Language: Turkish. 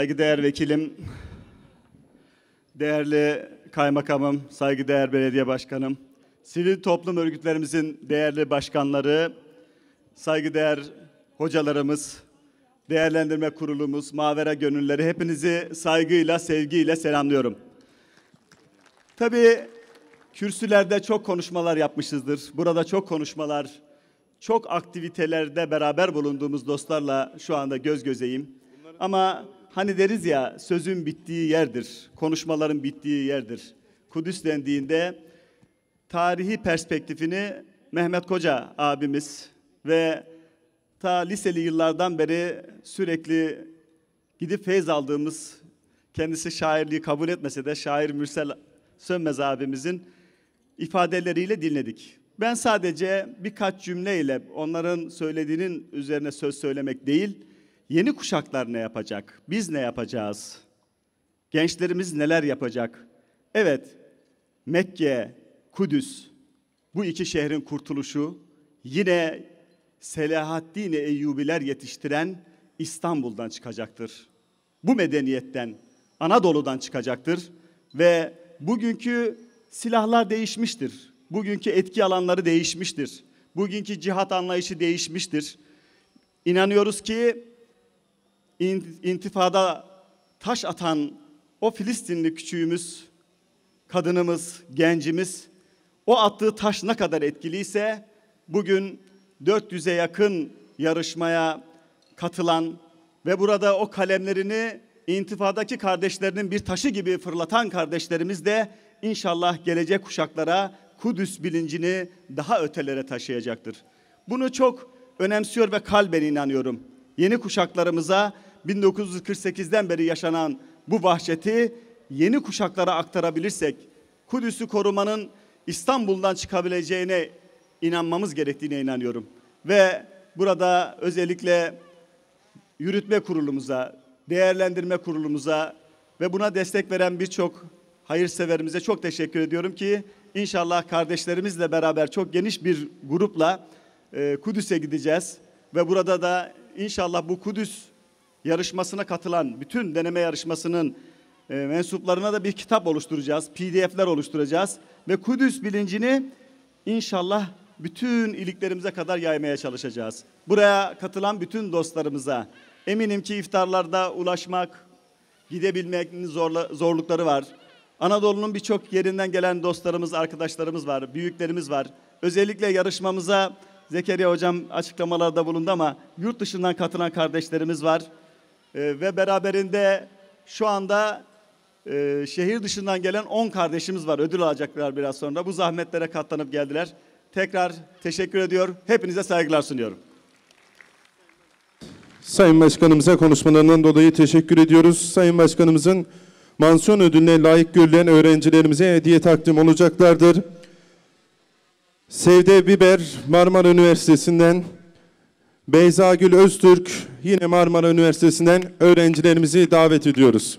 saygıdeğer vekilim, değerli kaymakamım, saygıdeğer belediye başkanım, sivil toplum örgütlerimizin değerli başkanları, saygıdeğer hocalarımız, değerlendirme kurulumuz, mavera gönülleri hepinizi saygıyla, sevgiyle selamlıyorum. Tabii kürsülerde çok konuşmalar yapmışızdır. Burada çok konuşmalar, çok aktivitelerde beraber bulunduğumuz dostlarla şu anda göz gözeyim. Ama hani deriz ya sözün bittiği yerdir, konuşmaların bittiği yerdir. Kudüs dendiğinde tarihi perspektifini Mehmet Koca abimiz ve ta liseli yıllardan beri sürekli gidip feyz aldığımız kendisi şairliği kabul etmese de şair Mürsel Sönmez abimizin ifadeleriyle dinledik. Ben sadece birkaç cümleyle onların söylediğinin üzerine söz söylemek değil, yeni kuşaklar ne yapacak? Biz ne yapacağız? Gençlerimiz neler yapacak? Evet, Mekke, Kudüs, bu iki şehrin kurtuluşu yine Selahaddin Eyyubiler yetiştiren İstanbul'dan çıkacaktır. Bu medeniyetten, Anadolu'dan çıkacaktır ve bugünkü silahlar değişmiştir. Bugünkü etki alanları değişmiştir. Bugünkü cihat anlayışı değişmiştir. İnanıyoruz ki intifada taş atan o Filistinli küçüğümüz, kadınımız, gencimiz o attığı taş ne kadar etkiliyse bugün 400'e yakın yarışmaya katılan ve burada o kalemlerini intifadaki kardeşlerinin bir taşı gibi fırlatan kardeşlerimiz de inşallah gelecek kuşaklara Kudüs bilincini daha ötelere taşıyacaktır. Bunu çok önemsiyor ve kalben inanıyorum. Yeni kuşaklarımıza 1948'den beri yaşanan bu vahşeti yeni kuşaklara aktarabilirsek Kudüs'ü korumanın İstanbul'dan çıkabileceğine inanmamız gerektiğine inanıyorum. Ve burada özellikle yürütme kurulumuza, değerlendirme kurulumuza ve buna destek veren birçok hayırseverimize çok teşekkür ediyorum ki inşallah kardeşlerimizle beraber çok geniş bir grupla e, Kudüs'e gideceğiz ve burada da inşallah bu Kudüs yarışmasına katılan bütün deneme yarışmasının e, mensuplarına da bir kitap oluşturacağız, PDF'ler oluşturacağız ve Kudüs bilincini inşallah bütün iliklerimize kadar yaymaya çalışacağız. Buraya katılan bütün dostlarımıza eminim ki iftarlarda ulaşmak, gidebilmenin zorla, zorlukları var. Anadolu'nun birçok yerinden gelen dostlarımız, arkadaşlarımız var, büyüklerimiz var. Özellikle yarışmamıza Zekeriya Hocam açıklamalarda bulundu ama yurt dışından katılan kardeşlerimiz var. Ee, ve beraberinde şu anda e, şehir dışından gelen 10 kardeşimiz var. Ödül alacaklar biraz sonra. Bu zahmetlere katlanıp geldiler. Tekrar teşekkür ediyor. Hepinize saygılar sunuyorum. Sayın Başkanımıza konuşmalarından dolayı teşekkür ediyoruz. Sayın Başkanımızın mansiyon ödülüne layık görülen öğrencilerimize hediye takdim olacaklardır. Sevde Biber Marmara Üniversitesi'nden Beyza Gül Öztürk yine Marmara Üniversitesi'nden öğrencilerimizi davet ediyoruz.